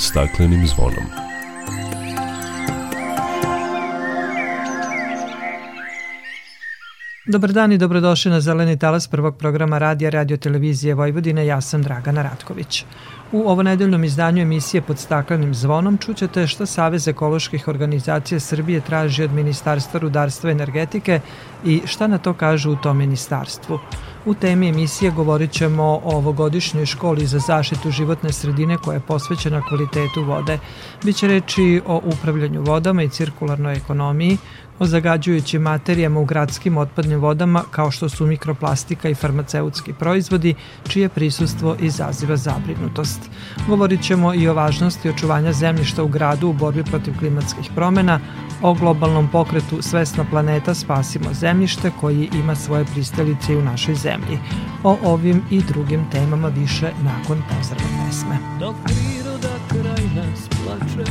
staklenim zvonom. Dobar dan i dobrodošli na Zeleni talas prvog programa radija Radio Televizije Vojvodine. Ja sam Dragana Ratković. U ovonedeljnom izdanju emisije pod staklenim zvonom čućete šta Savez ekoloških organizacija Srbije traži od Ministarstva rudarstva i energetike i šta na to kažu u tom ministarstvu. U temi emisije govorit ćemo o ovogodišnjoj školi za zaštitu životne sredine koja je posvećena kvalitetu vode. Biće reči o upravljanju vodama i cirkularnoj ekonomiji, o zagađujućim materijama u gradskim otpadnim vodama kao što su mikroplastika i farmaceutski proizvodi, čije prisustvo izaziva zabrinutost. Govorit ćemo i o važnosti očuvanja zemljišta u gradu u borbi protiv klimatskih promena, o globalnom pokretu Svesna planeta Spasimo zemljište koji ima svoje pristalice i u našoj zemlji. O ovim i drugim temama više nakon pozdrava pesme. Dok priroda kraj nas plače,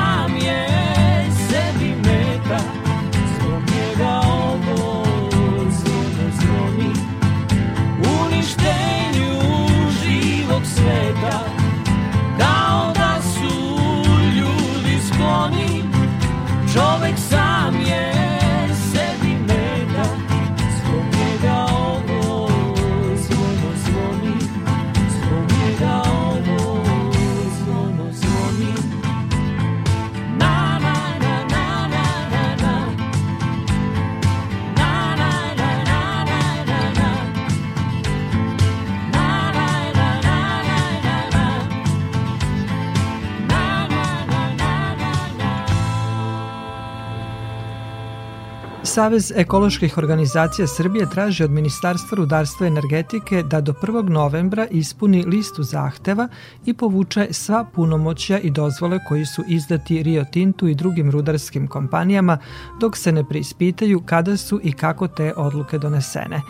Savez ekoloških organizacija Srbije traži od Ministarstva rudarstva i energetike da do 1. novembra ispuni listu zahteva i povuče sva punomoćja i dozvole koji su izdati Rio Tintu i drugim rudarskim kompanijama dok se ne preispitaju kada su i kako te odluke donesene.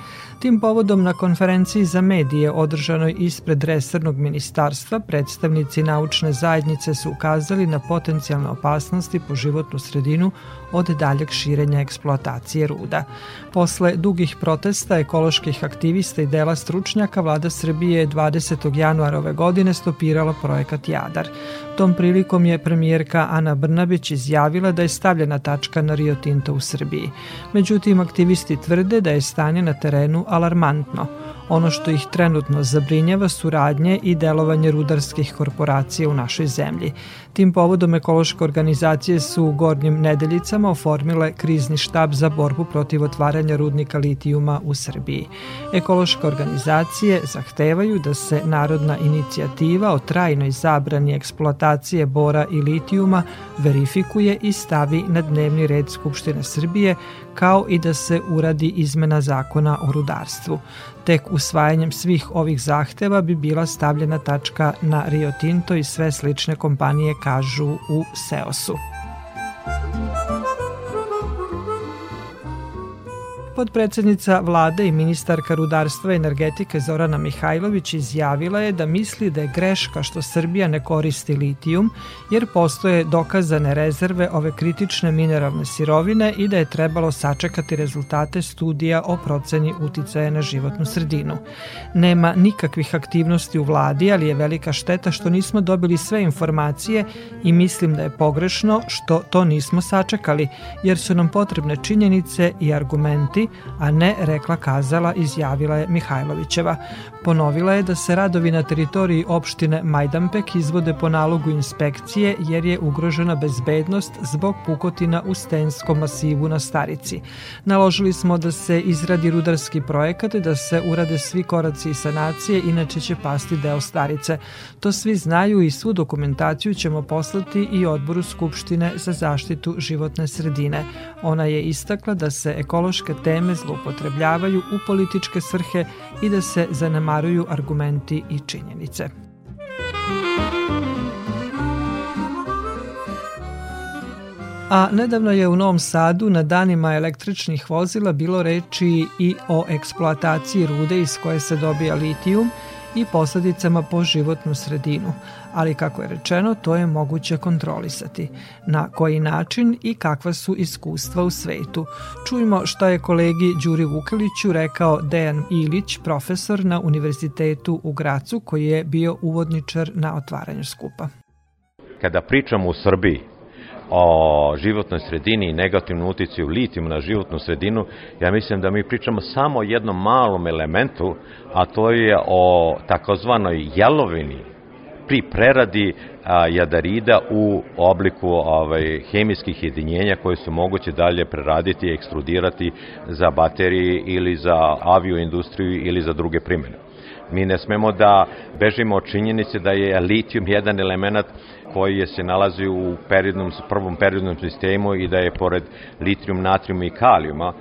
Tim povodom na konferenciji za medije održanoj ispred resornog ministarstva predstavnici naučne zajednice su ukazali na potencijalne opasnosti po životnu sredinu od daljeg širenja eksploatacije ruda. Posle dugih protesta ekoloških aktivista i dela stručnjaka, vlada Srbije je 20. januara ove godine stopirala projekat Jadar. Tom prilikom je premijerka Ana Brnabić izjavila da je stavljena tačka na Rio Tinto u Srbiji. Međutim, aktivisti tvrde da je stanje na terenu alarmantno. Ono što ih trenutno zabrinjava su radnje i delovanje rudarskih korporacija u našoj zemlji. Tim povodom ekološke organizacije su u Gornjim nedeljicama oformile krizni štab za borbu protiv otvaranja rudnika litijuma u Srbiji. Ekološke organizacije zahtevaju da se narodna inicijativa o trajnoj zabrani eksploatacije bora i litijuma verifikuje i stavi na dnevni red Skupštine Srbije, kao i da se uradi izmena zakona o rudarstvu. Tek usvajanjem svih ovih zahteva bi bila stavljena tačka na Rio Tinto i sve slične kompanije kažu u Seosu. Podpredsednica vlade i ministarka rudarstva i energetike Zorana Mihajlović izjavila je da misli da je greška što Srbija ne koristi litijum, jer postoje dokazane rezerve ove kritične mineralne sirovine i da je trebalo sačekati rezultate studija o proceni uticaja na životnu sredinu. Nema nikakvih aktivnosti u vladi, ali je velika šteta što nismo dobili sve informacije i mislim da je pogrešno što to nismo sačekali, jer su nam potrebne činjenice i argumenti a ne rekla kazala, izjavila je Mihajlovićeva. Ponovila je da se radovi na teritoriji opštine Majdanpek izvode po nalogu inspekcije jer je ugrožena bezbednost zbog pukotina u stenskom masivu na Starici. Naložili smo da se izradi rudarski projekat da se urade svi koraci sanacije, inače će pasti deo Starice. To svi znaju i svu dokumentaciju ćemo poslati i odboru Skupštine za zaštitu životne sredine. Ona je istakla da se ekološke teme zloupotrebljavaju u političke svrhe i da se zanemaruju argumenti i činjenice. A nedavno je u Novom Sadu na danima električnih vozila bilo reči i o eksploataciji rude iz koje se dobija litijum i posledicama po životnu sredinu, ali kako je rečeno, to je moguće kontrolisati. Na koji način i kakva su iskustva u svetu. Čujmo šta je kolegi Đuri Vukaliću rekao Dejan Ilić, profesor na Univerzitetu u Gracu, koji je bio uvodničar na otvaranju skupa. Kada pričamo u Srbiji, o životnoj sredini i negativnom uticaju litijuma na životnu sredinu, ja mislim da mi pričamo samo o jednom malom elementu, a to je o takozvanoj jelovini pri preradi a, jadarida u obliku ovaj, hemijskih jedinjenja koje su moguće dalje preraditi i ekstrudirati za baterije ili za avioindustriju ili za druge primjene. Mi ne smemo da bežimo od činjenice da je litijum jedan element koji je se nalazi u periodnom, prvom periodnom sistemu i da je pored litijum, natrijuma i kalijuma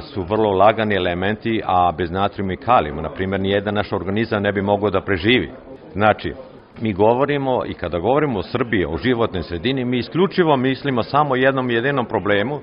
su vrlo lagani elementi, a bez natrijuma i kalijuma, na primjer, nijedan naš organizam ne bi mogao da preživi. Znači, mi govorimo i kada govorimo o Srbiji, o životnoj sredini, mi isključivo mislimo samo jednom jedinom problemu,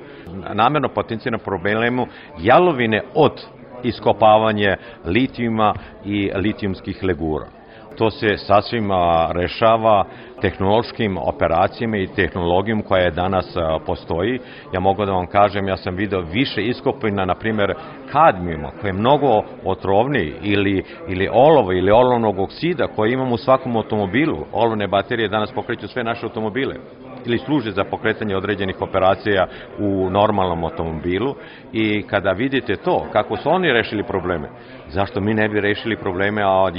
namerno potencijalnom problemu jalovine od iskopavanje litijuma i litijumskih legura. To se sasvim rešava tehnološkim operacijama i tehnologijom koja je danas postoji. Ja mogu da vam kažem, ja sam video više iskopina, na primjer, kadmijuma, koji je mnogo otrovniji, ili, ili olovo, ili olovnog oksida koji imamo u svakom automobilu. Olovne baterije danas pokreću sve naše automobile ili služe za pokretanje određenih operacija u normalnom automobilu i kada vidite to, kako su oni rešili probleme, zašto mi ne bi rešili probleme od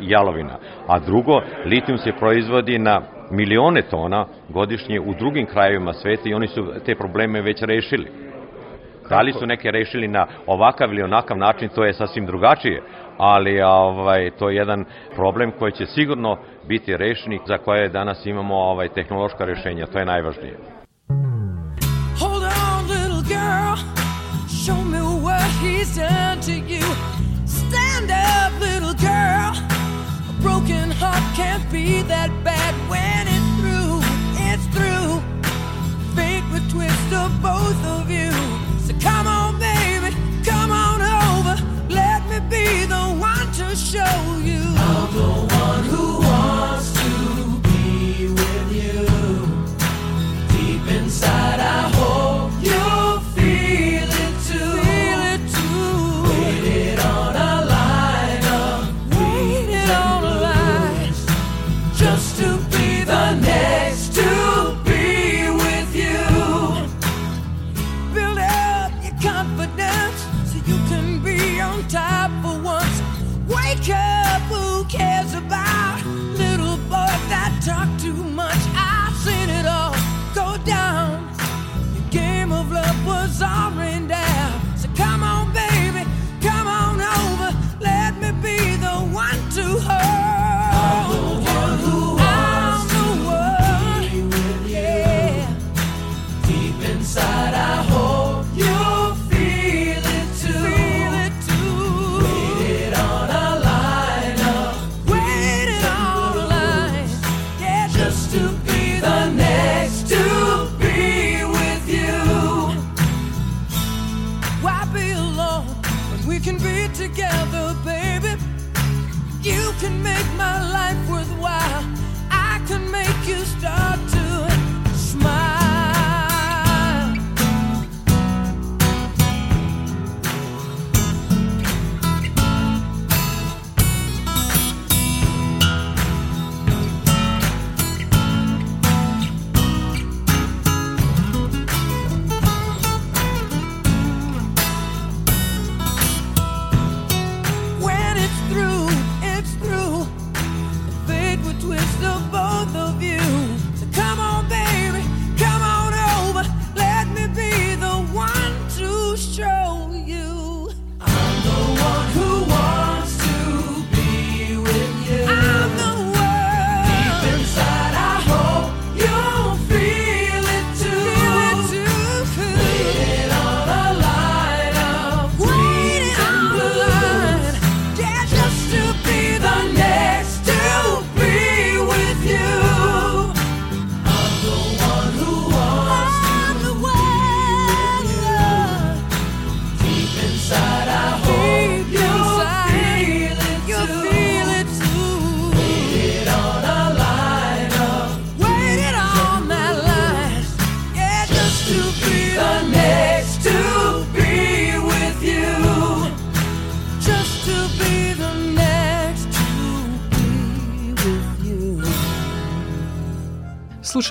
jalovina? A drugo, litijum se proizvodi na milione tona godišnje u drugim krajevima sveta i oni su te probleme već rešili. Da li su neke rešili na ovakav ili onakav način, to je sasvim drugačije, ali ovaj, to je jedan problem koji će sigurno biti rešeni, za koje danas imamo ovaj, tehnološka rešenja, to je najvažnije. Hold on, little girl, show me what he's done to. Broken heart can't be that bad when it's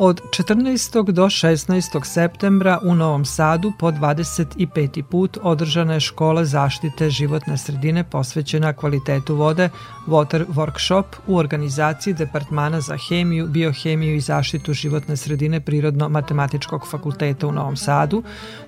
Od 14. do 16. septembra u Novom Sadu po 25. put održana je škola zaštite životne sredine posvećena kvalitetu vode Water Workshop u organizaciji Departmana za hemiju, biohemiju i zaštitu životne sredine Prirodno-matematičkog fakulteta u Novom Sadu,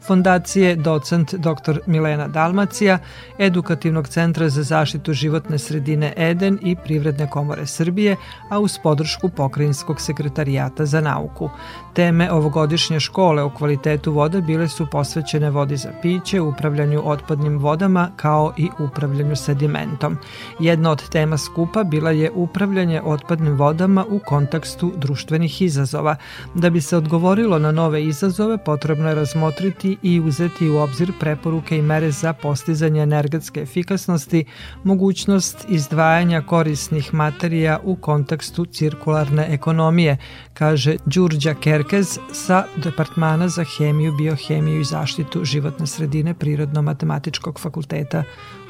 fondacije docent dr. Milena Dalmacija, Edukativnog centra za zaštitu životne sredine Eden i Privredne komore Srbije, a uz podršku Pokrajinskog sekretarijata za nauku nauku. Teme ovogodišnje škole o kvalitetu vode bile su posvećene vodi za piće, upravljanju otpadnim vodama kao i upravljanju sedimentom. Jedna od tema skupa bila je upravljanje otpadnim vodama u kontekstu društvenih izazova. Da bi se odgovorilo na nove izazove, potrebno je razmotriti i uzeti u obzir preporuke i mere za postizanje energetske efikasnosti, mogućnost izdvajanja korisnih materija u kontekstu cirkularne ekonomije, kaže Đurđa Kerkez sa Departmana za hemiju, biohemiju i zaštitu životne sredine Prirodno-matematičkog fakulteta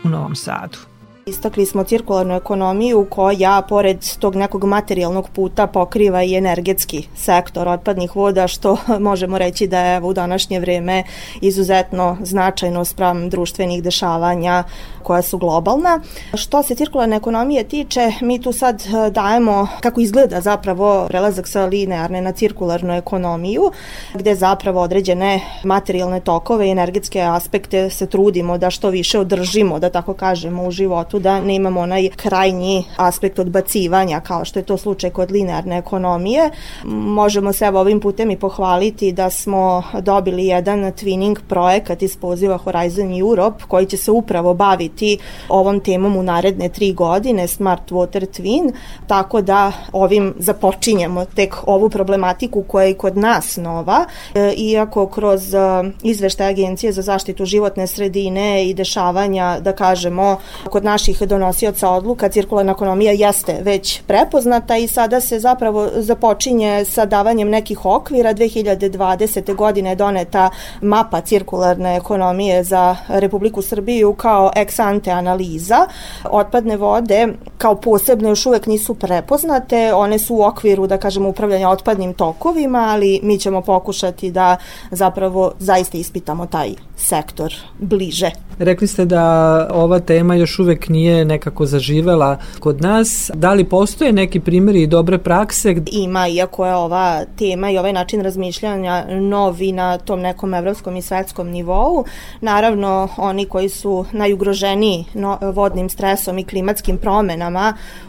u Novom Sadu. Istakli smo cirkularnu ekonomiju koja, pored tog nekog materijalnog puta, pokriva i energetski sektor otpadnih voda, što možemo reći da je u današnje vreme izuzetno značajno sprem društvenih dešavanja koja su globalna. Što se cirkularne ekonomije tiče, mi tu sad e, dajemo kako izgleda zapravo prelazak sa linearne na cirkularnu ekonomiju, gde zapravo određene materijalne tokove i energetske aspekte se trudimo da što više održimo, da tako kažemo, u životu da ne imamo onaj krajnji aspekt odbacivanja kao što je to slučaj kod linearne ekonomije. Možemo se evo ovim putem i pohvaliti da smo dobili jedan twinning projekat iz poziva Horizon Europe koji će se upravo baviti ovom temom u naredne tri godine, Smart Water Twin, tako da ovim započinjemo tek ovu problematiku koja je kod nas nova, e, iako kroz e, izveštaj Agencije za zaštitu životne sredine i dešavanja, da kažemo, kod naših naših donosioca odluka cirkularna ekonomija jeste već prepoznata i sada se zapravo započinje sa davanjem nekih okvira. 2020. godine je doneta mapa cirkularne ekonomije za Republiku Srbiju kao ex ante analiza. Otpadne vode kao posebne još uvek nisu prepoznate, one su u okviru, da kažemo, upravljanja otpadnim tokovima, ali mi ćemo pokušati da zapravo zaista ispitamo taj sektor bliže. Rekli ste da ova tema još uvek nije nekako zaživela kod nas. Da li postoje neki primjeri i dobre prakse? Ima, iako je ova tema i ovaj način razmišljanja novi na tom nekom evropskom i svetskom nivou. Naravno, oni koji su najugroženiji vodnim stresom i klimatskim promenama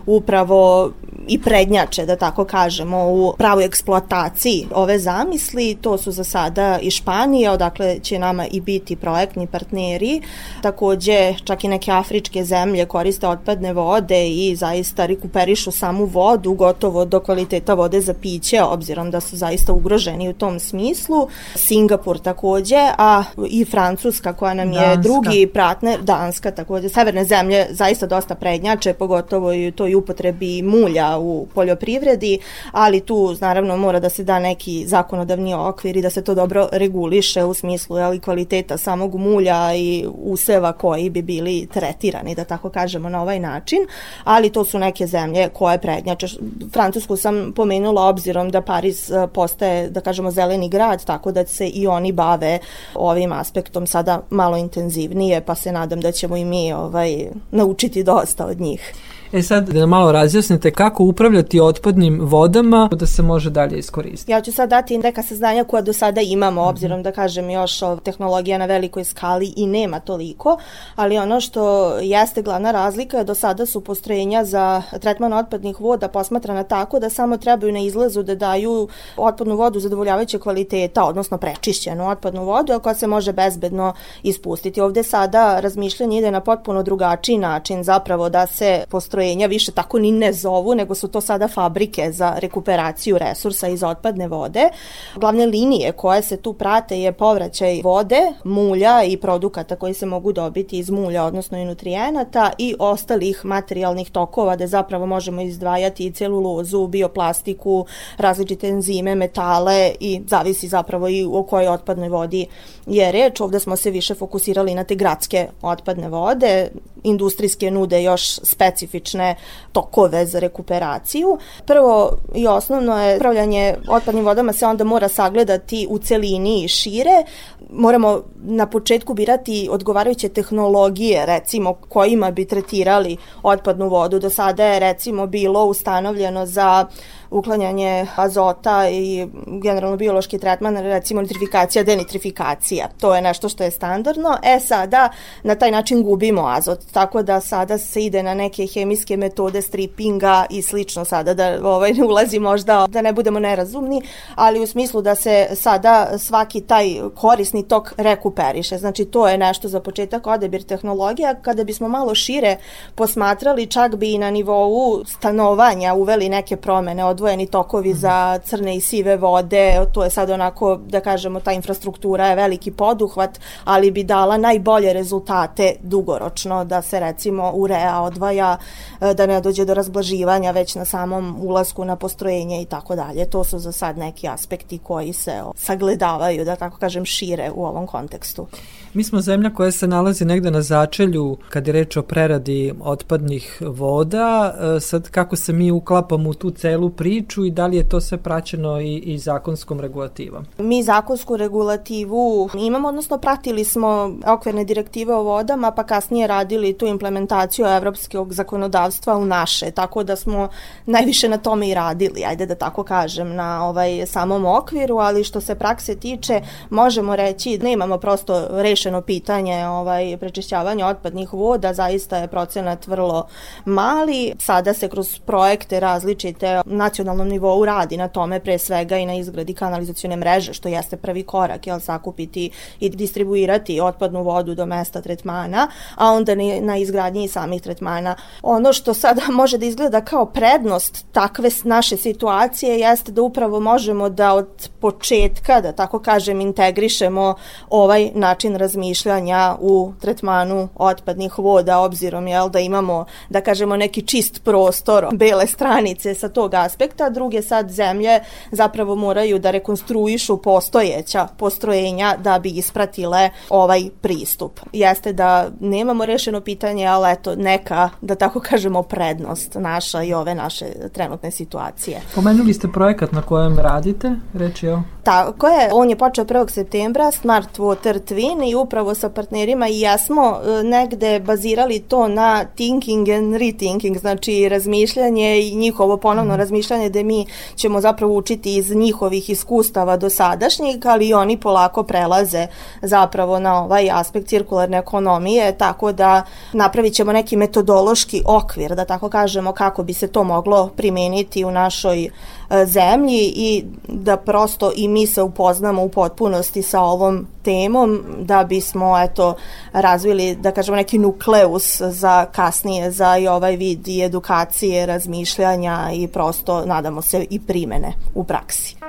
upravo i prednjače, da tako kažemo, u pravoj eksploataciji ove zamisli. To su za sada i Španija, odakle će nama i biti projektni partneri. Takođe, čak i neke afričke zemlje koriste otpadne vode i zaista rekuperišu samu vodu gotovo do kvaliteta vode za piće, obzirom da su zaista ugroženi u tom smislu. Singapur takođe, a i Francuska koja nam je Danska. drugi partner, Danska takođe, severne zemlje zaista dosta prednjače, pogotovo u toj upotrebi mulja u poljoprivredi, ali tu naravno mora da se da neki zakonodavni okvir i da se to dobro reguliše u smislu ali, kvaliteta samog mulja i useva koji bi bili tretirani, da tako kažemo, na ovaj način, ali to su neke zemlje koje prednjače. Francusku sam pomenula obzirom da Pariz e, postaje, da kažemo, zeleni grad, tako da se i oni bave ovim aspektom sada malo intenzivnije, pa se nadam da ćemo i mi ovaj, naučiti dosta od njih. E sad da malo razjasnite kako upravljati otpadnim vodama da se može dalje iskoristiti. Ja ću sad dati neka saznanja koja do sada imamo, obzirom mm -hmm. da kažem još tehnologija na velikoj skali i nema toliko, ali ono što jeste glavna razlika, do sada su postrojenja za tretman otpadnih voda posmatrana tako da samo trebaju na izlazu da daju otpadnu vodu zadovoljavajuće kvaliteta, odnosno prečišćenu otpadnu vodu, koja se može bezbedno ispustiti. Ovde sada razmišljanje ide na potpuno drugačiji način, zapravo da se postrojenja postrojenja više tako ni ne zovu, nego su to sada fabrike za rekuperaciju resursa iz otpadne vode. Glavne linije koje se tu prate je povraćaj vode, mulja i produkata koji se mogu dobiti iz mulja, odnosno i nutrijenata i ostalih materijalnih tokova gde zapravo možemo izdvajati i celulozu, bioplastiku, različite enzime, metale i zavisi zapravo i o kojoj otpadnoj vodi je reč. Ovde smo se više fokusirali na te gradske otpadne vode, industrijske nude još specifične bezgranične tokove za rekuperaciju. Prvo i osnovno je upravljanje otpadnim vodama se onda mora sagledati u celini i šire. Moramo na početku birati odgovarajuće tehnologije, recimo kojima bi tretirali otpadnu vodu. Do sada je recimo bilo ustanovljeno za uklanjanje azota i generalno biološki tretman, recimo nitrifikacija, denitrifikacija. To je nešto što je standardno. E sada na taj način gubimo azot, tako da sada se ide na neke hemijske metode strippinga i slično sada da ovaj ne ulazi možda da ne budemo nerazumni, ali u smislu da se sada svaki taj korisni tok rekuperiše. Znači to je nešto za početak odabir tehnologija. Kada bismo malo šire posmatrali, čak bi i na nivou stanovanja uveli neke promene od odvojeni tokovi za crne i sive vode, to je sad onako, da kažemo, ta infrastruktura je veliki poduhvat, ali bi dala najbolje rezultate dugoročno, da se recimo urea odvaja, e, da ne dođe do razblaživanja već na samom ulasku na postrojenje i tako dalje. To su za sad neki aspekti koji se sagledavaju, da tako kažem, šire u ovom kontekstu. Mi smo zemlja koja se nalazi negde na začelju kad je reč o preradi otpadnih voda. E, sad kako se mi uklapamo u tu celu priču i da li je to sve praćeno i, i zakonskom regulativom? Mi zakonsku regulativu imamo, odnosno pratili smo okvirne direktive o vodama, pa kasnije radili tu implementaciju evropskog zakonodavstva u naše, tako da smo najviše na tome i radili, ajde da tako kažem, na ovaj samom okviru, ali što se prakse tiče, možemo reći da imamo prosto reš rešeno pitanje ovaj, prečišćavanja otpadnih voda, zaista je procenat vrlo mali. Sada se kroz projekte različite na nacionalnom nivou radi na tome pre svega i na izgradi kanalizacione mreže, što jeste prvi korak, jel, sakupiti i distribuirati otpadnu vodu do mesta tretmana, a onda na izgradnji samih tretmana. Ono što sada može da izgleda kao prednost takve naše situacije jeste da upravo možemo da od početka, da tako kažem, integrišemo ovaj način razmišljanja u tretmanu otpadnih voda, obzirom jel, da imamo, da kažemo, neki čist prostor bele stranice sa tog aspekta, druge sad zemlje zapravo moraju da rekonstruišu postojeća postrojenja da bi ispratile ovaj pristup. Jeste da nemamo rešeno pitanje, ali eto, neka, da tako kažemo, prednost naša i ove naše trenutne situacije. Pomenuli ste projekat na kojem radite, reći o... Tako je, on je počeo 1. septembra, Smart Water Twin i upravo sa partnerima i ja smo e, negde bazirali to na thinking and rethinking, znači razmišljanje i njihovo ponovno mm. Razmišljanje da mi ćemo zapravo učiti iz njihovih iskustava do sadašnjih, ali oni polako prelaze zapravo na ovaj aspekt cirkularne ekonomije, tako da napravit ćemo neki metodološki okvir, da tako kažemo, kako bi se to moglo primeniti u našoj E, zemlji i da prosto i mi se upoznamo u potpunosti sa ovom temom da bismo eto razvili da kažemo neki nukleus za kasnije za i ovaj vid i edukacije, razmišljanja i prosto nadamo se i primene u praksi.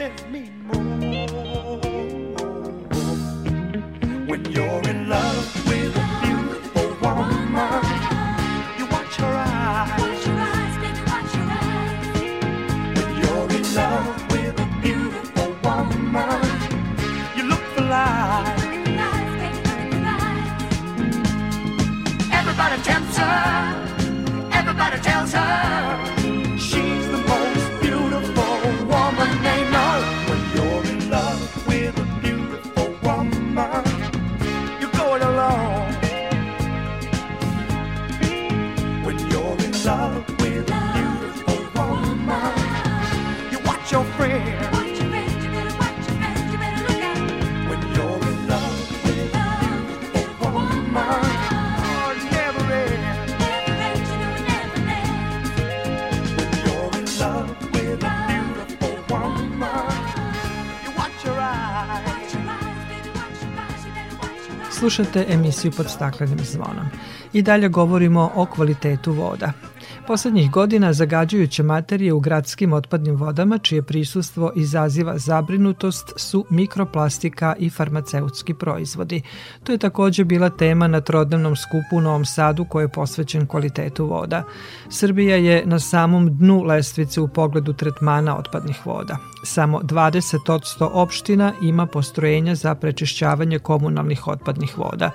pleases me more. Slušate emisiju pod staklenim zvonom. I dalje govorimo o kvalitetu voda. Poslednjih godina zagađujuće materije u gradskim otpadnim vodama, čije prisustvo izaziva zabrinutost, su mikroplastika i farmaceutski proizvodi. To je takođe bila tema na trodnevnom skupu u Novom Sadu koji je posvećen kvalitetu voda. Srbija je na samom dnu lestvice u pogledu tretmana otpadnih voda. Samo 20% opština ima postrojenja za prečišćavanje komunalnih otpadnih voda.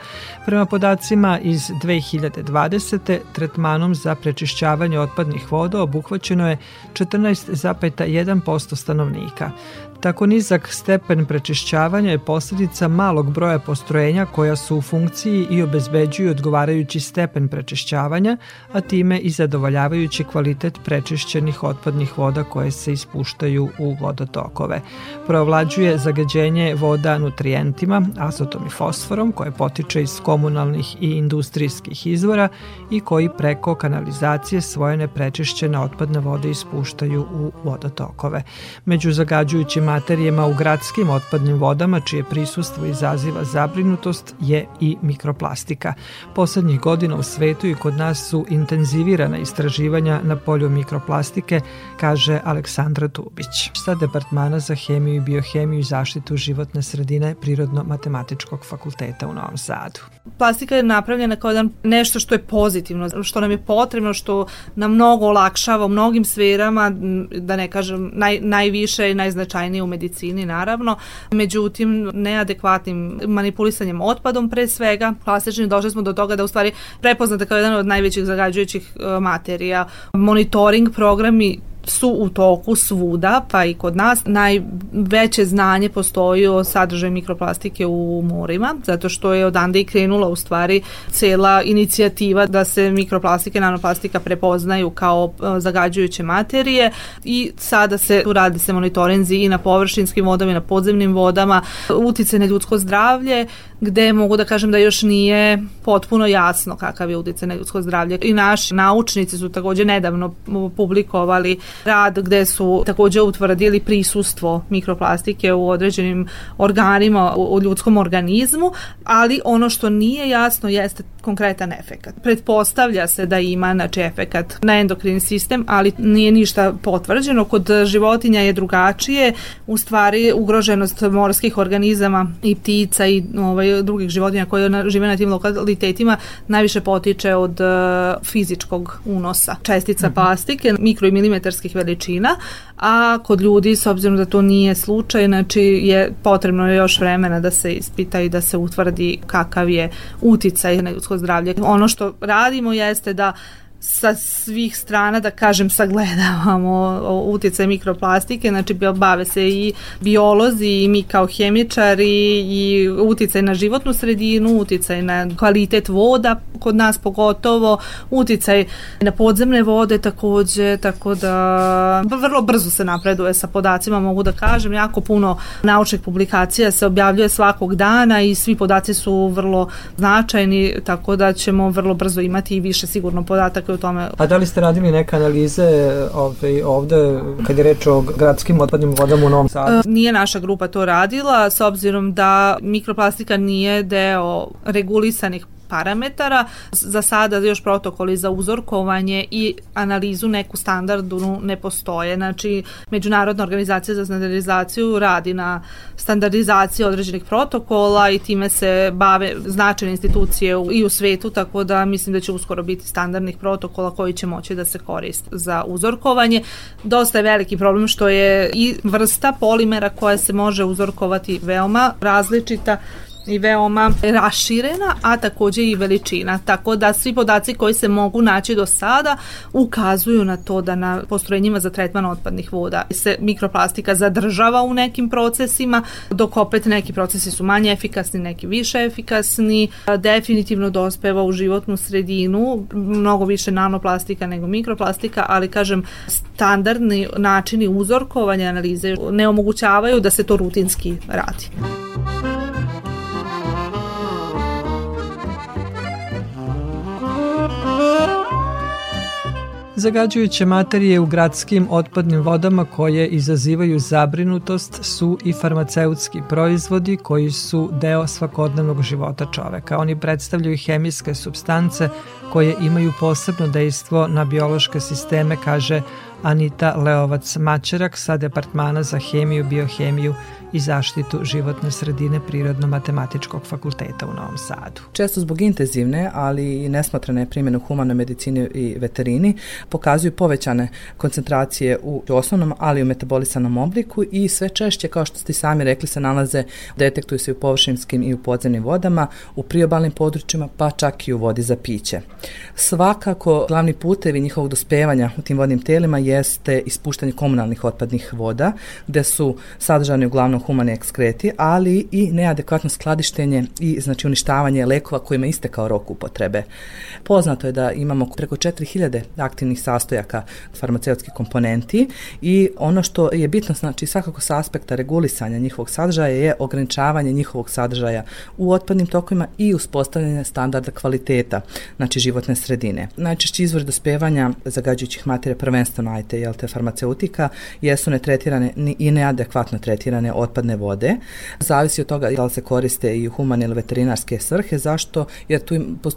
Prema podacima iz 2020. tretmanom za prečišćavanje otpadnih voda obuhvaćeno je 14,1% stanovnika. Tako nizak stepen prečišćavanja je posljedica malog broja postrojenja koja su u funkciji i obezbeđuju odgovarajući stepen prečišćavanja, a time i zadovoljavajući kvalitet prečišćenih otpadnih voda koje se ispuštaju u vodotokove. Provlađuje zagađenje voda nutrijentima, azotom i fosforom koje potiče iz komunalnih i industrijskih izvora i koji preko kanalizacije svoje neprečišćene otpadne vode ispuštaju u vodotokove. Među zagađujućim materijama u gradskim otpadnim vodama, čije prisustvo izaziva zabrinutost, je i mikroplastika. Poslednjih godina u svetu i kod nas su intenzivirana istraživanja na polju mikroplastike, kaže Aleksandra Tubić. Sa Departmana za hemiju i biohemiju i zaštitu životne sredine Prirodno-matematičkog fakulteta u Novom Sadu. Plastika je napravljena kao jedan nešto što je pozitivno, što nam je potrebno, što nam mnogo olakšava u mnogim sferama, da ne kažem naj, najviše i najznačajnije u medicini naravno, međutim neadekvatnim manipulisanjem otpadom pre svega, plastičnim došli smo do toga da u stvari prepoznate kao jedan od najvećih zagađujućih e, materija. Monitoring programi su u toku svuda, pa i kod nas. Najveće znanje postoji o sadržaju mikroplastike u morima, zato što je odande i krenula u stvari cela inicijativa da se mikroplastike, nanoplastika prepoznaju kao e, zagađujuće materije i sada se radi se monitorenzi i na površinskim vodama i na podzemnim vodama, utice na ljudsko zdravlje, gde mogu da kažem da još nije potpuno jasno kakav je utice na ljudsko zdravlje. I naši naučnici su takođe nedavno publikovali rad gde su takođe utvrdili prisustvo mikroplastike u određenim organima u ljudskom organizmu, ali ono što nije jasno jeste konkretan efekat. Pretpostavlja se da ima znači, efekat na endokrini sistem, ali nije ništa potvrđeno. Kod životinja je drugačije. U stvari ugroženost morskih organizama i ptica i ovaj, drugih životinja koje žive na tim lokalitetima najviše potiče od uh, fizičkog unosa čestica mm -hmm. plastike, mikro i milimetarskih veličina, a kod ljudi, s obzirom da to nije slučaj, znači je potrebno još vremena da se ispita i da se utvrdi kakav je uticaj na ljudsko zdravlje. Ono što radimo jeste da sa svih strana, da kažem, sagledavamo utjecaj mikroplastike, znači bave se i biolozi i mi kao hemičari i uticaj na životnu sredinu, uticaj na kvalitet voda kod nas pogotovo, uticaj na podzemne vode takođe, tako da vrlo brzo se napreduje sa podacima, mogu da kažem, jako puno naučnih publikacija se objavljuje svakog dana i svi podaci su vrlo značajni, tako da ćemo vrlo brzo imati i više sigurno podataka o tome. A da li ste radili neke analize ovde, ovde kad je reč o gradskim otpadnim vodama u Novom Sadu? E, nije naša grupa to radila, s obzirom da mikroplastika nije deo regulisanih parametara. Za sada još protokoli za uzorkovanje i analizu neku standardu ne postoje. Znači, Međunarodna organizacija za standardizaciju radi na standardizaciji određenih protokola i time se bave značajne institucije i u svetu, tako da mislim da će uskoro biti standardnih protokola koji će moći da se koriste za uzorkovanje. Dosta je veliki problem što je i vrsta polimera koja se može uzorkovati veoma različita i veoma raširena, a takođe i veličina. Tako da svi podaci koji se mogu naći do sada ukazuju na to da na postrojenjima za tretman otpadnih voda se mikroplastika zadržava u nekim procesima, dok opet neki procesi su manje efikasni, neki više efikasni. Definitivno dospeva u životnu sredinu, mnogo više nanoplastika nego mikroplastika, ali kažem standardni načini uzorkovanja analize ne omogućavaju da se to rutinski radi. Zagađujuće materije u gradskim otpadnim vodama koje izazivaju zabrinutost su i farmaceutski proizvodi koji su deo svakodnevnog života čoveka. Oni predstavljaju hemijske substance koje imaju posebno dejstvo na biološke sisteme, kaže Anita Leovac-Mačerak sa Departmana za hemiju, biohemiju i zaštitu životne sredine Prirodno-matematičkog fakulteta u Novom Sadu. Često zbog intenzivne, ali i nesmotrene primjene u humanoj medicini i veterini pokazuju povećane koncentracije u osnovnom, ali i u metabolisanom obliku i sve češće, kao što ste sami rekli, se nalaze, detektuju se u površinskim i u podzemnim vodama, u priobalnim područjima, pa čak i u vodi za piće. Svakako, glavni putevi njihovog dospevanja u tim vodnim telima jeste ispuštanje komunalnih otpadnih voda, gde su sadržani uglavnom humane ekskreti, ali i neadekvatno skladištenje i znači uništavanje lekova kojima istekao rok upotrebe. Poznato je da imamo preko 4000 aktivnih sastojaka farmaceutskih komponenti i ono što je bitno znači svakako sa aspekta regulisanja njihovog sadržaja je ograničavanje njihovog sadržaja u otpadnim tokovima i uspostavljanje standarda kvaliteta, znači životne sredine. Najčešći izvor dospevanja zagađujućih materija prvenstveno ajte, jel te farmaceutika, jesu netretirane i neadekvatno tretirane otpadne vode. Zavisi od toga da li se koriste i humane ili veterinarske svrhe. Zašto? Jer tu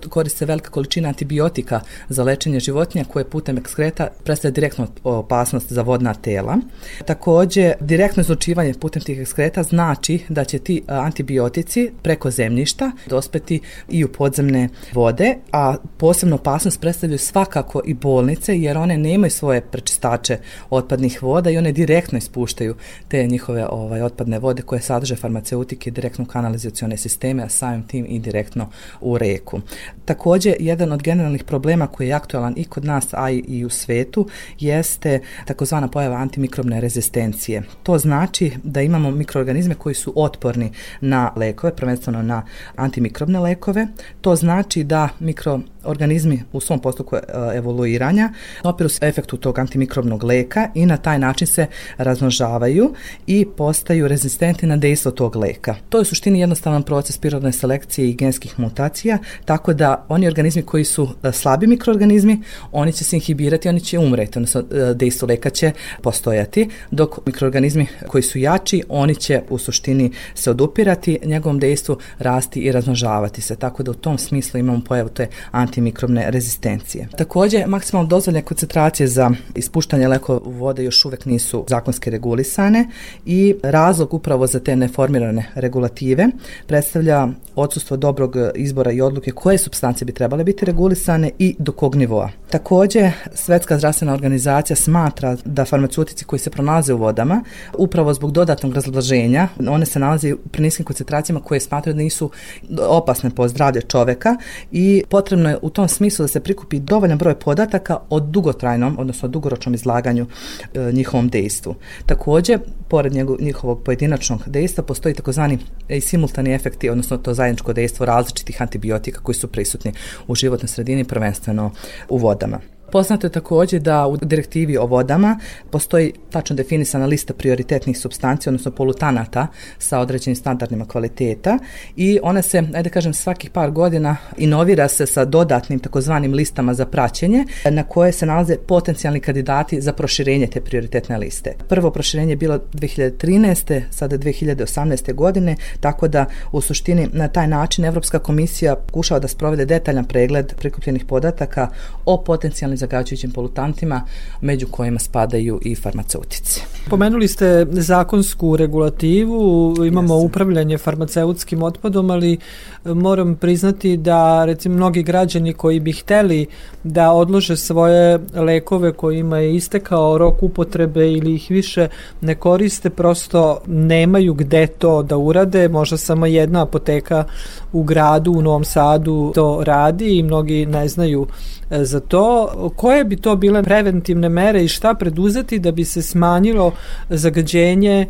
koriste velika količina antibiotika za lečenje životinja koje putem ekskreta predstavlja direktnu opasnost za vodna tela. Takođe, direktno izlučivanje putem tih ekskreta znači da će ti antibiotici preko zemljišta dospeti i u podzemne vode, a posebno opasnost predstavljaju svakako i bolnice jer one nemaju svoje prečistače otpadnih voda i one direktno ispuštaju te njihove ovaj otpadne vode koje sadrže farmaceutike direktno u kanalizacione sisteme, a samim tim i direktno u reku. Takođe, jedan od generalnih problema koji je aktualan i kod nas, a i u svetu, jeste takozvana pojava antimikrobne rezistencije. To znači da imamo mikroorganizme koji su otporni na lekove, prvenstveno na antimikrobne lekove. To znači da mikroorganizmi u svom postupku e, evoluiranja opiru se efektu tog antimikrobnog leka i na taj način se razmnožavaju i postaju rezistentni na dejstvo tog leka. To je u suštini jednostavan proces prirodne selekcije i genskih mutacija, tako da oni organizmi koji su e, slabi mikroorganizmi, oni će se inhibirati, oni će umreti, odnosno e, dejstvo leka će postojati, dok mikroorganizmi koji su jači, oni će u suštini se odupirati njegovom dejstvu, rasti i razmnožavati se, tako da u tom smislu imamo pojavu te antimikrobne rezistencije. Takođe, maksimalno dozvoljene koncentracije za ispuštanje lekova u vode još uvek nisu zakonski regulisane i razlog upravo za te neformirane regulative predstavlja odsustvo dobrog izbora i odluke koje substance bi trebale biti regulisane i do kog nivoa. Takođe, Svetska zdravstvena organizacija smatra da farmaceutici koji se pronalaze u vodama, upravo zbog dodatnog razloženja, one se nalaze pri niskim koncentracijama koje smatraju da nisu opasne po zdravlje čoveka i potrebno je u tom smislu da se prikupi dovoljan broj podataka o dugotrajnom, odnosno dugoročnom izlaganju e, njihovom dejstvu. Takođe, pored njihovog pojedinačnog dejstva postoji takozvani i simultani efekti, odnosno to zajedničko dejstvo različitih antibiotika koji su prisutni u životnoj sredini, prvenstveno u vodama. Poznato je takođe da u direktivi o vodama postoji tačno definisana lista prioritetnih substanci, odnosno polutanata sa određenim standardima kvaliteta i ona se, ajde kažem, svakih par godina inovira se sa dodatnim takozvanim listama za praćenje na koje se nalaze potencijalni kandidati za proširenje te prioritetne liste. Prvo proširenje je bilo 2013. sada 2018. godine, tako da u suštini na taj način Evropska komisija pokušava da sprovede detaljan pregled prikupljenih podataka o potencijalnim zagađujućim polutantima, među kojima spadaju i farmaceutici. Pomenuli ste zakonsku regulativu, imamo yes. upravljanje farmaceutskim otpadom, ali e, moram priznati da recimo mnogi građani koji bi hteli da odlože svoje lekove kojima je istekao rok upotrebe ili ih više ne koriste, prosto nemaju gde to da urade, možda samo jedna apoteka u gradu, u Novom Sadu to radi i mnogi ne znaju za to. Koje bi to bile preventivne mere i šta preduzeti da bi se smanjilo zagađenje,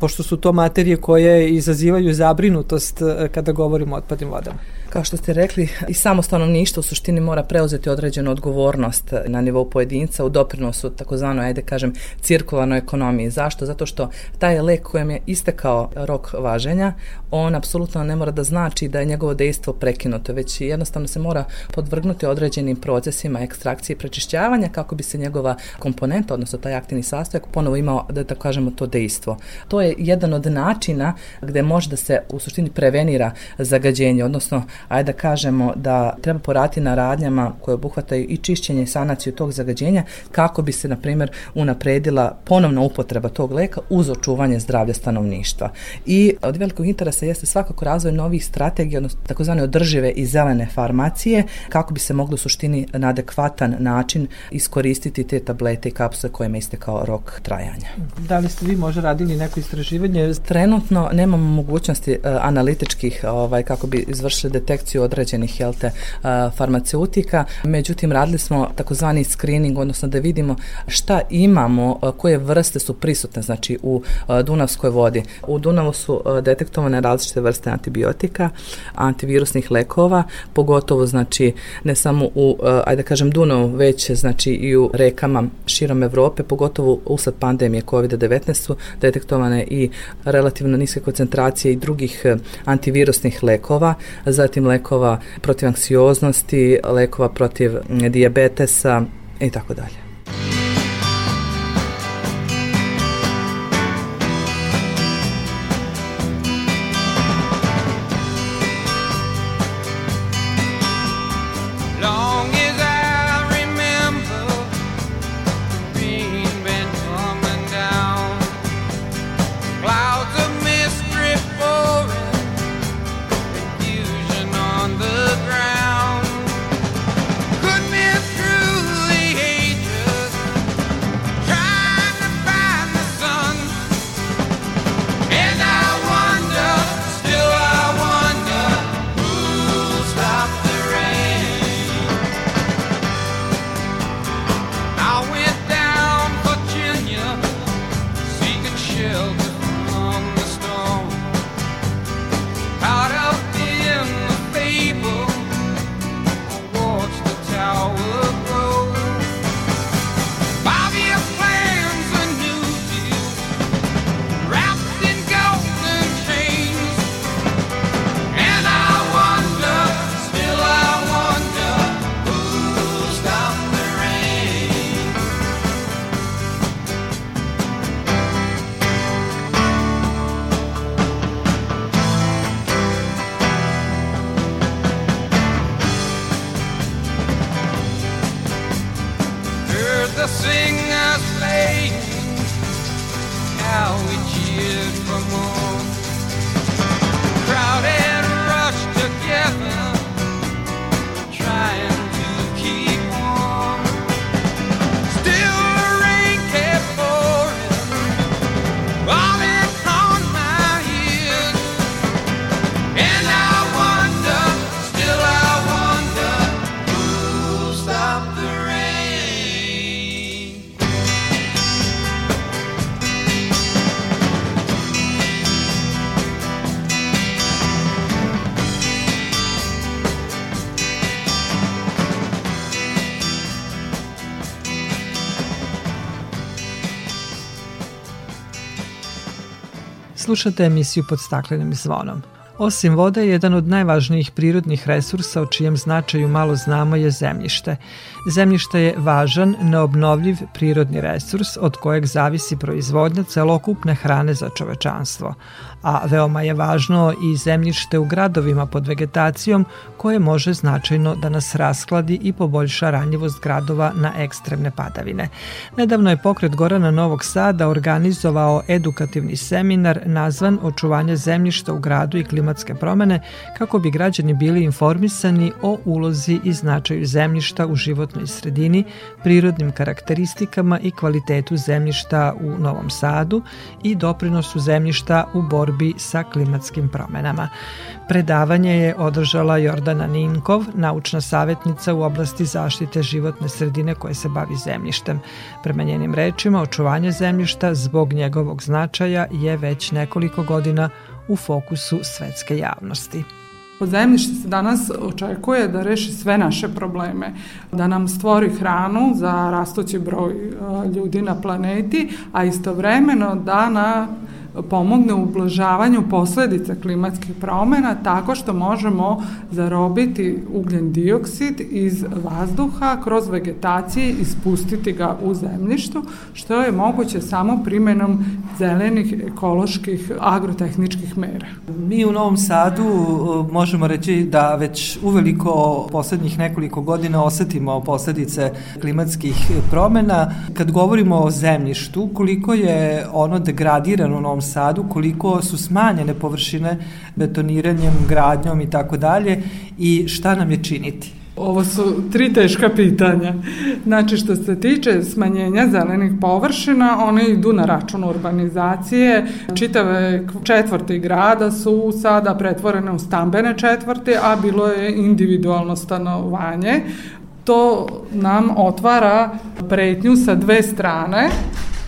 pošto su to materije koje izazivaju zabrinutost e, kada govorimo o otpadnim vodama? Kao što ste rekli, i samo stanovništvo u suštini mora preuzeti određenu odgovornost na nivou pojedinca u doprinosu takozvano, ajde kažem, cirkularnoj ekonomiji. Zašto? Zato što taj lek kojem je istekao rok važenja, on apsolutno ne mora da znači da je njegovo dejstvo prekinuto, već jednostavno se mora podvrgnuti određenim procesima ekstrakcije i prečišćavanja kako bi se njegova komponenta, odnosno taj aktivni sastojak, ponovo imao, da tako kažemo, to dejstvo. To je jedan od načina gde može da se u suštini prevenira zagađenje, odnosno ajde da kažemo da treba porati na radnjama koje obuhvataju i čišćenje i sanaciju tog zagađenja kako bi se, na primjer, unapredila ponovna upotreba tog leka uz očuvanje zdravlja stanovništva. I od velikog interesa jeste svakako razvoj novih strategija, odnosno takozvane održive i zelene farmacije, kako bi se moglo u suštini na adekvatan način iskoristiti te tablete i kapsule kojima iste kao rok trajanja. Da li ste vi možda radili neko istraživanje? Trenutno nemamo mogućnosti uh, analitičkih ovaj, kako bi izvršili detekciju selekciju određenih jelte, farmaceutika. Međutim, radili smo takozvani screening, odnosno da vidimo šta imamo, koje vrste su prisutne znači u Dunavskoj vodi. U Dunavu su detektovane različite vrste antibiotika, antivirusnih lekova, pogotovo znači ne samo u, ajde da kažem, Dunavu, već znači i u rekama širom Evrope, pogotovo usled pandemije COVID-19 su detektovane i relativno niske koncentracije i drugih antivirusnih lekova, zatim zatim lekova protiv anksioznosti, lekova protiv dijabetesa i tako dalje. Slušate emisiju pod staklenim zvonom. Osim vode, jedan od najvažnijih prirodnih resursa o čijem značaju malo znamo je zemljište. Zemljište je važan, neobnovljiv prirodni resurs od kojeg zavisi proizvodnja celokupne hrane za čovečanstvo a veoma je važno i zemljište u gradovima pod vegetacijom koje može značajno da nas raskladi i poboljša ranjivost gradova na ekstremne padavine. Nedavno je pokret Gorana Novog Sada organizovao edukativni seminar nazvan Očuvanje zemljišta u gradu i klimatske promene kako bi građani bili informisani o ulozi i značaju zemljišta u životnoj sredini, prirodnim karakteristikama i kvalitetu zemljišta u Novom Sadu i doprinosu zemljišta u borbi borbi sa klimatskim promenama. Predavanje je održala Jordana Ninkov, naučna savjetnica u oblasti zaštite životne sredine koje se bavi zemljištem. Prema njenim rečima, očuvanje zemljišta zbog njegovog značaja je već nekoliko godina u fokusu svetske javnosti. Od zemljišta se danas očekuje da reši sve naše probleme, da nam stvori hranu za rastući broj ljudi na planeti, a istovremeno da na pomogne u ublažavanju posledica klimatskih promena tako što možemo zarobiti ugljen dioksid iz vazduha kroz vegetacije i spustiti ga u zemljištu, što je moguće samo primenom zelenih ekoloških agrotehničkih mera. Mi u Novom Sadu uh, možemo reći da već uveliko poslednjih nekoliko godina osetimo posledice klimatskih promena. Kad govorimo o zemljištu, koliko je ono degradirano u Novom Sadu, koliko su smanjene površine betoniranjem, gradnjom i tako dalje i šta nam je činiti? Ovo su tri teška pitanja. Znači, što se tiče smanjenja zelenih površina, one idu na račun urbanizacije. Čitave četvrti grada su sada pretvorene u stambene četvrti, a bilo je individualno stanovanje. To nam otvara pretnju sa dve strane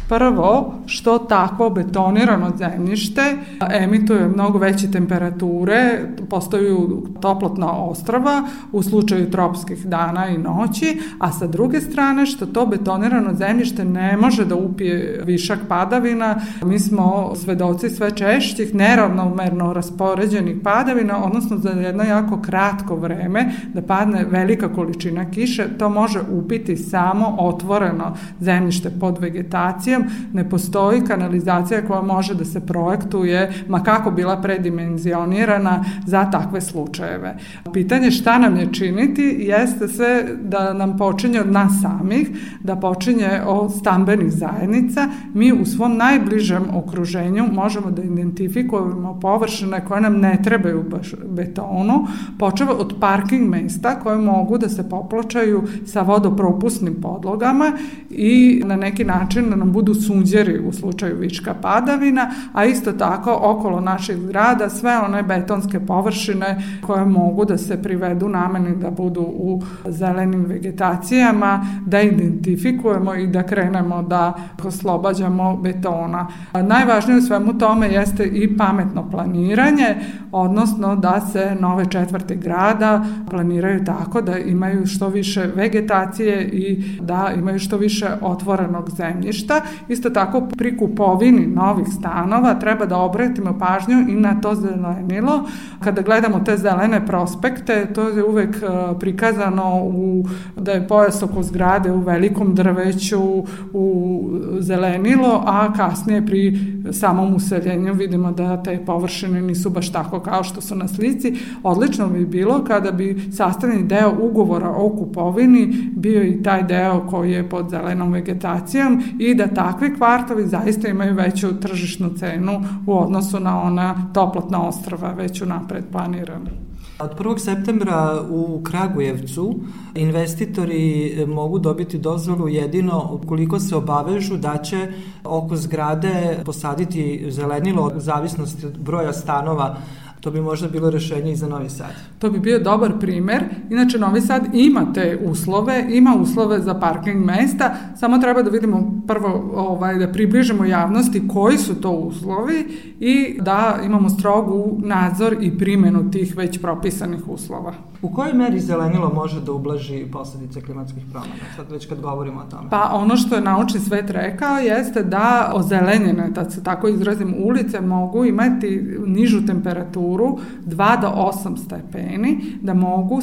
Prvo, što takvo betonirano zemljište emituje mnogo veće temperature, postaju toplotna ostrava u slučaju tropskih dana i noći, a sa druge strane što to betonirano zemljište ne može da upije višak padavina. Mi smo svedoci sve češćih neravnomerno raspoređenih padavina, odnosno za jedno jako kratko vreme da padne velika količina kiše, to može upiti samo otvoreno zemljište pod vegetacijom kanalizacijom, ne postoji kanalizacija koja može da se projektuje, ma kako bila predimenzionirana za takve slučajeve. Pitanje šta nam je činiti jeste sve da nam počinje od nas samih, da počinje od stambenih zajednica. Mi u svom najbližem okruženju možemo da identifikujemo površine koje nam ne trebaju baš betonu, počeva od parking mesta koje mogu da se poplačaju sa vodopropusnim podlogama i na neki način da nam budu budu sunđeri u slučaju viška padavina, a isto tako okolo naših zgrada sve one betonske površine koje mogu da se privedu nameni da budu u zelenim vegetacijama, da identifikujemo i da krenemo da oslobađamo betona. Najvažnije u svemu tome jeste i pametno planiranje, odnosno da se nove četvrte grada planiraju tako da imaju što više vegetacije i da imaju što više otvorenog zemljišta Isto tako pri kupovini novih stanova treba da obratimo pažnju i na to zelenilo. Kada gledamo te zelene prospekte, to je uvek e, prikazano u, da je pojas oko zgrade u velikom drveću, u zelenilo, a kasnije pri samom useljenju vidimo da te površine nisu baš tako kao što su na slici. Odlično bi bilo kada bi sastavni deo ugovora o kupovini bio i taj deo koji je pod zelenom vegetacijom i da tako takvi kvartovi zaista imaju veću tržišnu cenu u odnosu na ona toplotna ostrava već napred planirana. Od 1. septembra u Kragujevcu investitori mogu dobiti dozvolu jedino ukoliko se obavežu da će oko zgrade posaditi zelenilo od zavisnosti od broja stanova To bi možda bilo rešenje i za Novi Sad. To bi bio dobar primer. Inače, Novi Sad ima te uslove, ima uslove za parking mesta, samo treba da vidimo prvo ovaj, da približimo javnosti koji su to uslovi i da imamo strogu nadzor i primenu tih već propisanih uslova. U kojoj meri zelenilo može da ublaži posledice klimatskih promena, sad već kad govorimo o tome? Pa ono što je naučni svet rekao jeste da ozelenjene, da se tako izrazim, ulice mogu imati nižu temperaturu 2 do 8 stepeni, da mogu uh,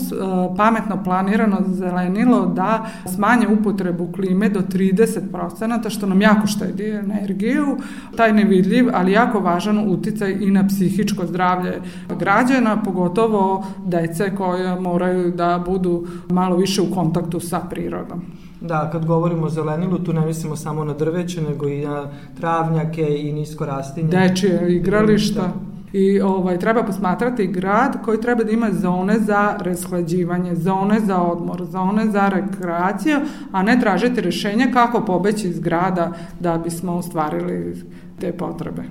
pametno planirano zelenilo da smanje upotrebu klime do 30%, što nam jako štedi energiju. Taj nevidljiv, ali jako važan uticaj i na psihičko zdravlje građana, pogotovo dece moraju da budu malo više u kontaktu sa prirodom. Da, kad govorimo o zelenilu, tu ne mislimo samo na drveće, nego i na travnjake i nisko rastinje. Dečije igrališta. Da. I ovaj, treba posmatrati grad koji treba da ima zone za rashlađivanje, zone za odmor, zone za rekreaciju, a ne tražiti rešenja kako pobeći iz grada da bismo ostvarili te potrebe.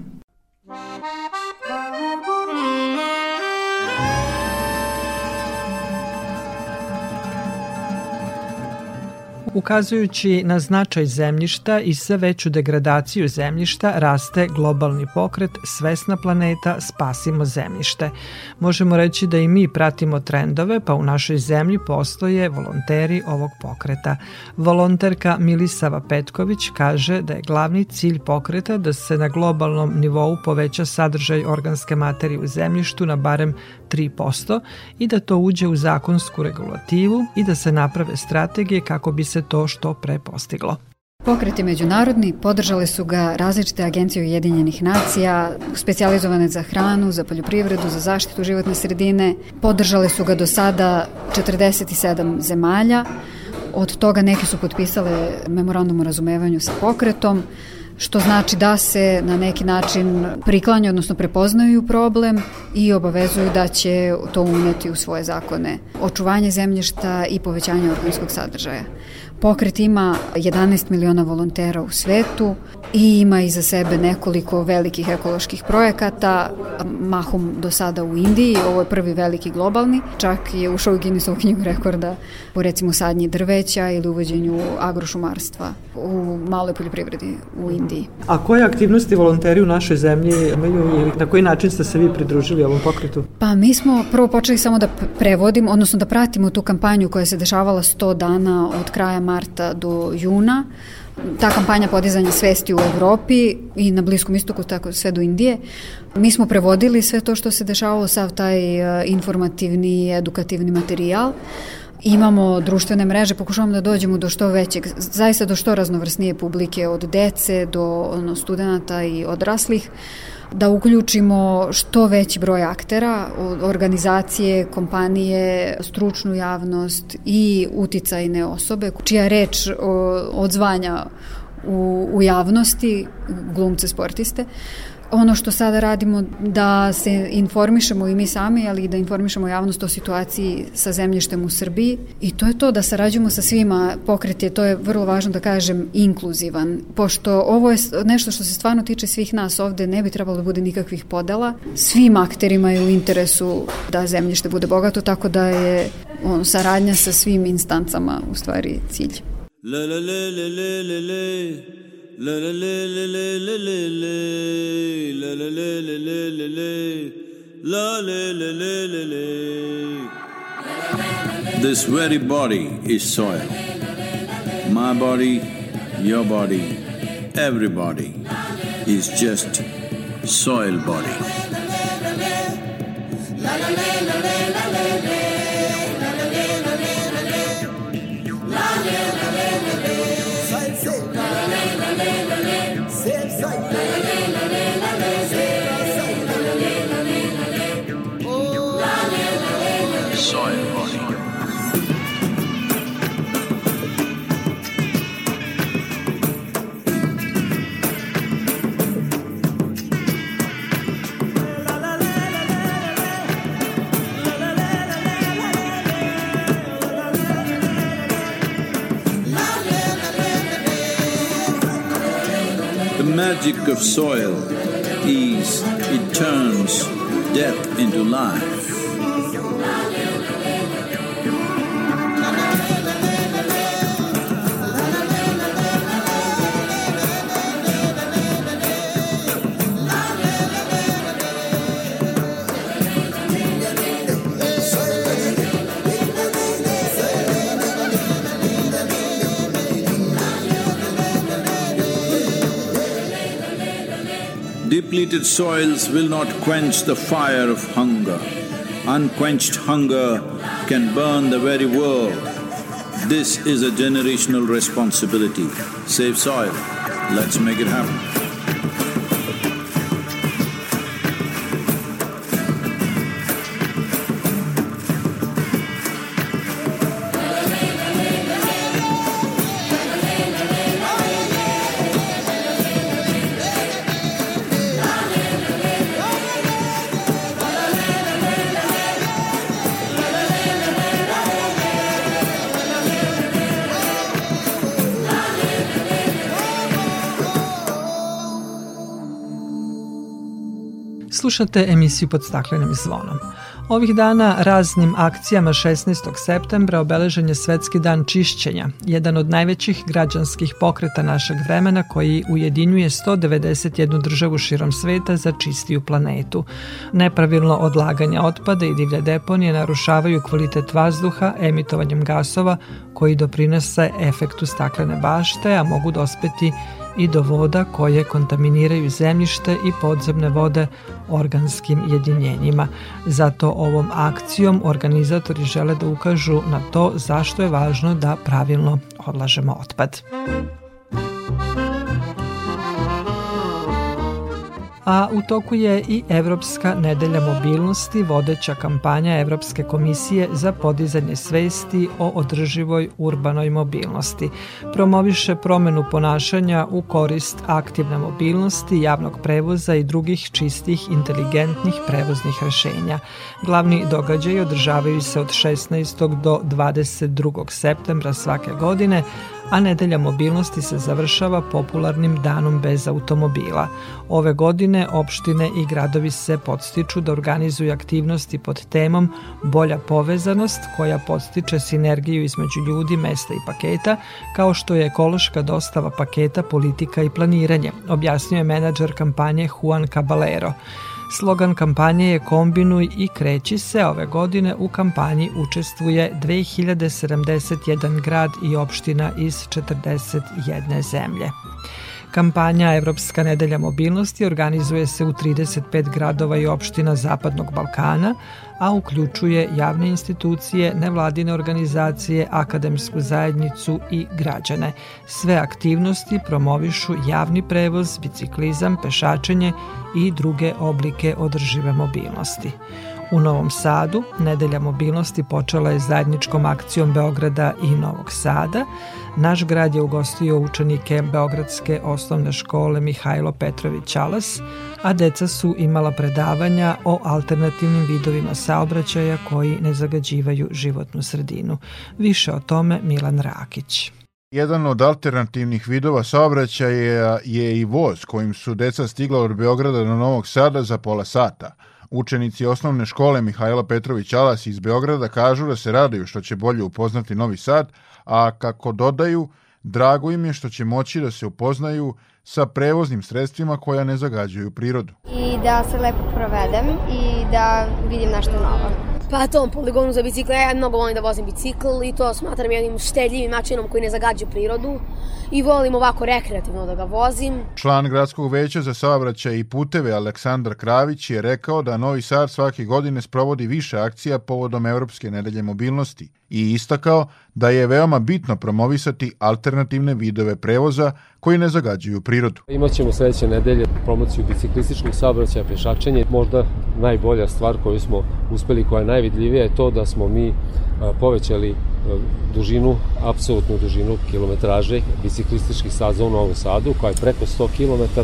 Ukazujući na značaj zemljišta i sve veću degradaciju zemljišta, raste globalni pokret Svesna planeta Spasimo zemljište. Možemo reći da i mi pratimo trendove, pa u našoj zemlji postoje volonteri ovog pokreta. Volonterka Milisava Petković kaže da je glavni cilj pokreta da se na globalnom nivou poveća sadržaj organske materije u zemljištu na barem 3% i da to uđe u zakonsku regulativu i da se naprave strategije kako bi se to što pre postiglo. Pokret je međunarodni, podržale su ga različite agencije Ujedinjenih nacija, specijalizovane za hranu, za poljoprivredu, za zaštitu životne sredine. Podržale su ga do sada 47 zemalja, od toga neki su potpisale memorandum o razumevanju sa pokretom, što znači da se na neki način priklanja, odnosno prepoznaju problem i obavezuju da će to uneti u svoje zakone. Očuvanje zemljišta i povećanje organskog sadržaja. Pokret ima 11 miliona volontera u svetu i ima iza sebe nekoliko velikih ekoloških projekata, mahom do sada u Indiji, ovo je prvi veliki globalni, čak je ušao u Guinnessovu knjigu rekorda po recimo sadnji drveća ili uvođenju agrošumarstva u maloj poljoprivredi u Indiji. A koje aktivnosti volonteri u našoj zemlji imaju ili na koji način ste se vi pridružili ovom pokretu? Pa mi smo prvo počeli samo da prevodimo, odnosno da pratimo tu kampanju koja se dešavala 100 dana od kraja marta do juna. Ta kampanja podizanja svesti u Evropi i na Bliskom istoku, tako sve do Indije. Mi smo prevodili sve to što se dešavalo, sav taj e, informativni, edukativni materijal. Imamo društvene mreže, pokušavamo da dođemo do što većeg, zaista do što raznovrsnije publike, od dece do ono, studenta i odraslih da uključimo što veći broj aktera, organizacije, kompanije, stručnu javnost i uticajne osobe, čija reč odzvanja u, u javnosti, glumce, sportiste, ono što sada radimo da se informišemo i mi sami, ali i da informišemo javnost o situaciji sa zemljištem u Srbiji i to je to da sarađujemo sa svima, pokret je, to je vrlo važno da kažem, inkluzivan, pošto ovo je nešto što se stvarno tiče svih nas ovde, ne bi trebalo da bude nikakvih podela, svim akterima je u interesu da zemljište bude bogato, tako da je on, saradnja sa svim instancama u stvari cilj. La, la, la, la, la, la, la. La la la la la la la la la la la la la la la la la la la la This very body is soil. My body, your body, everybody is just soil body. Soil Depleted soils will not quench the fire of hunger. Unquenched hunger can burn the very world. This is a generational responsibility. Save soil. Let's make it happen. Slušate emisiju pod staklenim zvonom. Ovih dana raznim akcijama 16. septembra obeležen je Svetski dan čišćenja, jedan od najvećih građanskih pokreta našeg vremena koji ujedinjuje 191 državu širom sveta za čistiju planetu. Nepravilno odlaganje otpada i divlje deponije narušavaju kvalitet vazduha emitovanjem gasova koji doprinose efektu staklene bašte, a mogu dospeti i do voda koje kontaminiraju zemljište i podzemne vode organskim jedinjenjima. Zato ovom akcijom organizatori žele da ukažu na to zašto je važno da pravilno odlažemo otpad. A u toku je i Evropska nedelja mobilnosti, vodeća kampanja Evropske komisije za podizanje svesti o održivoj urbanoj mobilnosti. Promoviše promenu ponašanja u korist aktivne mobilnosti, javnog prevoza i drugih čistih, inteligentnih prevoznih rešenja. Glavni događaj održavaju se od 16. do 22. septembra svake godine, a nedelja mobilnosti se završava popularnim danom bez automobila. Ove godine opštine i gradovi se podstiču da organizuju aktivnosti pod temom Bolja povezanost koja podstiče sinergiju između ljudi, mesta i paketa, kao što je ekološka dostava paketa, politika i planiranje, objasnio je menadžer kampanje Juan Caballero. Slogan kampanje je Kombinuj i kreći se. Ove godine u kampanji učestvuje 2071 grad i opština iz 41 zemlje. Kampanja Evropska nedelja mobilnosti organizuje se u 35 gradova i opština Zapadnog Balkana, a uključuje javne institucije, nevladine organizacije, akademsku zajednicu i građane. Sve aktivnosti promovišu javni prevoz, biciklizam, pešačenje i druge oblike održive mobilnosti. U Novom Sadu Nedelja mobilnosti počela je zajedničkom akcijom Beograda i Novog Sada. Naš grad je ugostio učenike Beogradske osnovne škole Mihajlo Petrović Alas, a deca su imala predavanja o alternativnim vidovima saobraćaja koji ne zagađivaju životnu sredinu. Više o tome Milan Rakić. Jedan od alternativnih vidova saobraćaja je i voz kojim su deca stigla od Beograda do Novog Sada za pola sata – Učenici osnovne škole Mihajla Petrović Alas iz Beograda kažu da se raduju što će bolje upoznati Novi Sad, a kako dodaju, drago im je što će moći da se upoznaju sa prevoznim sredstvima koja ne zagađuju prirodu. I da se lepo provedem i da vidim nešto novo. Pa tom poligonu za bicikle, ja mnogo volim da vozim bicikl i to smatram jednim štedljivim načinom koji ne zagađa prirodu i volim ovako rekreativno da ga vozim. Član gradskog veća za saobraćaj i puteve Aleksandar Kravić je rekao da Novi Sad svake godine sprovodi više akcija povodom Evropske nedelje mobilnosti i istakao da je veoma bitno promovisati alternativne vidove prevoza koji ne zagađuju prirodu. Imaćemo sledeće nedelje promociju biciklističkih saobraćaja, pešačenje. Možda najbolja stvar koju smo uspeli, koja je najvidljivija, je to da smo mi povećali dužinu, apsolutnu dužinu kilometraže biciklističkih staza u Novom Sadu, koja je preko 100 km,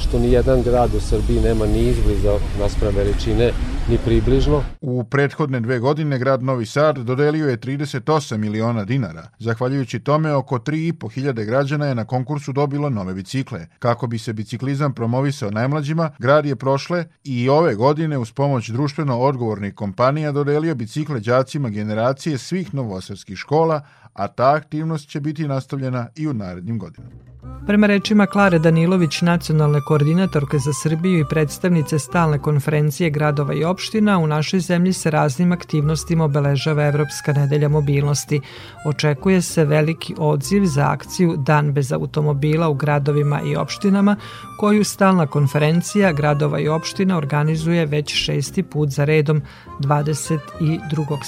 što ni jedan grad u Srbiji nema ni izbliza naspram veličine, ni približno. U prethodne dve godine grad Novi Sad dodelio je 38 miliona dinara. Zahvaljujući tome, oko 3,5 hiljade građana je na konkursu dobilo nove bicikle. Kako bi se biciklizam promovisao najmlađima, grad je prošle i ove godine uz pomoć društveno odgovornih kompanija dodelio bicikle đacima generacije svih profesorskih škola, a ta aktivnost će biti nastavljena i u narednim godinama. Prema rečima Klare Danilović, nacionalne koordinatorke za Srbiju i predstavnice stalne konferencije gradova i opština, u našoj zemlji se raznim aktivnostima obeležava Evropska nedelja mobilnosti. Očekuje se veliki odziv za akciju Dan bez automobila u gradovima i opštinama, koju stalna konferencija gradova i opština organizuje već šesti put za redom 22.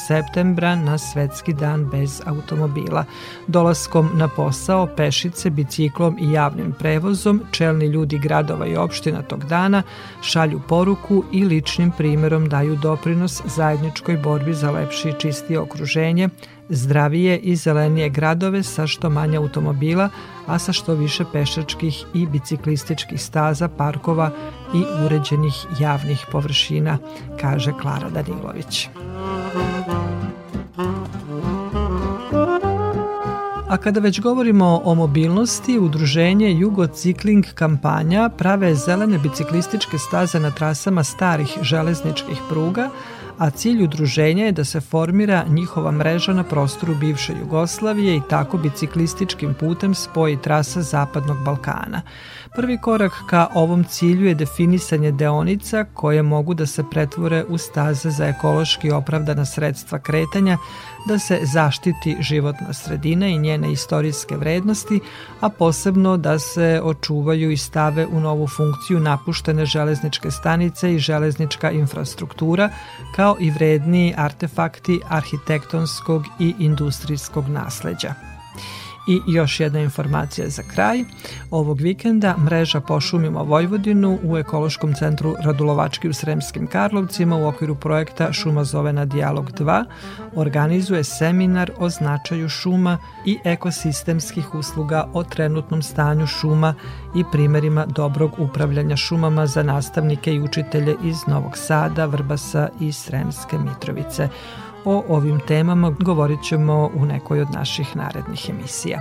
septembra na Svetski dan bez automobila. Dolaskom na posao, pešice, biciklom i javnim prevozom, čelni ljudi gradova i opština tog dana šalju poruku i ličnim primerom daju doprinos zajedničkoj borbi za lepše i čistije okruženje, zdravije i zelenije gradove sa što manje automobila, a sa što više pešačkih i biciklističkih staza, parkova i uređenih javnih površina, kaže Klara Danilović. A kada već govorimo o mobilnosti, udruženje Jugo Cikling kampanja prave zelene biciklističke staze na trasama starih železničkih pruga, a cilj udruženja je da se formira njihova mreža na prostoru bivše Jugoslavije i tako biciklističkim putem spoji trasa Zapadnog Balkana. Prvi korak ka ovom cilju je definisanje deonica koje mogu da se pretvore u staze za ekološki opravdana sredstva kretanja, da se zaštiti životna sredina i njene istorijske vrednosti, a posebno da se očuvaju i stave u novu funkciju napuštene železničke stanice i železnička infrastruktura, kao i vredniji artefakti arhitektonskog i industrijskog nasleđa. I još jedna informacija za kraj. Ovog vikenda mreža Pošumimo Vojvodinu u Ekološkom centru Radulovački u Sremskim Karlovcima u okviru projekta Šuma zove na dijalog 2 organizuje seminar o značaju šuma i ekosistemskih usluga o trenutnom stanju šuma i primerima dobrog upravljanja šumama za nastavnike i učitelje iz Novog Sada, Vrbasa i Sremske Mitrovice. O ovim temama govorit ćemo u nekoj od naših narednih emisija.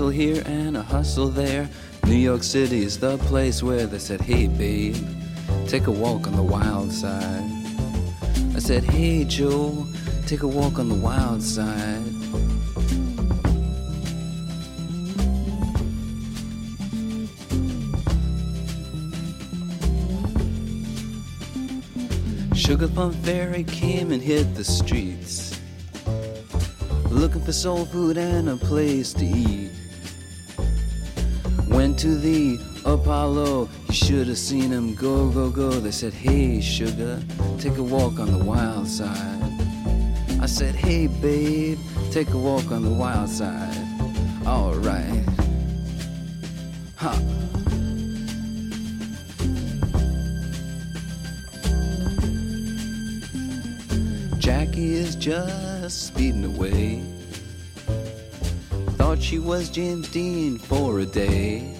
hustle here and a hustle there. New York City is the place where they said, Hey, babe, take a walk on the wild side. I said, Hey, Joe, take a walk on the wild side. Sugar Plum Fairy came and hit the streets, looking for soul food and a place to eat. Went to the Apollo, you should have seen him go, go, go. They said, Hey, sugar, take a walk on the wild side. I said, Hey, babe, take a walk on the wild side. Alright. Ha. Jackie is just speeding away. Thought she was James Dean for a day.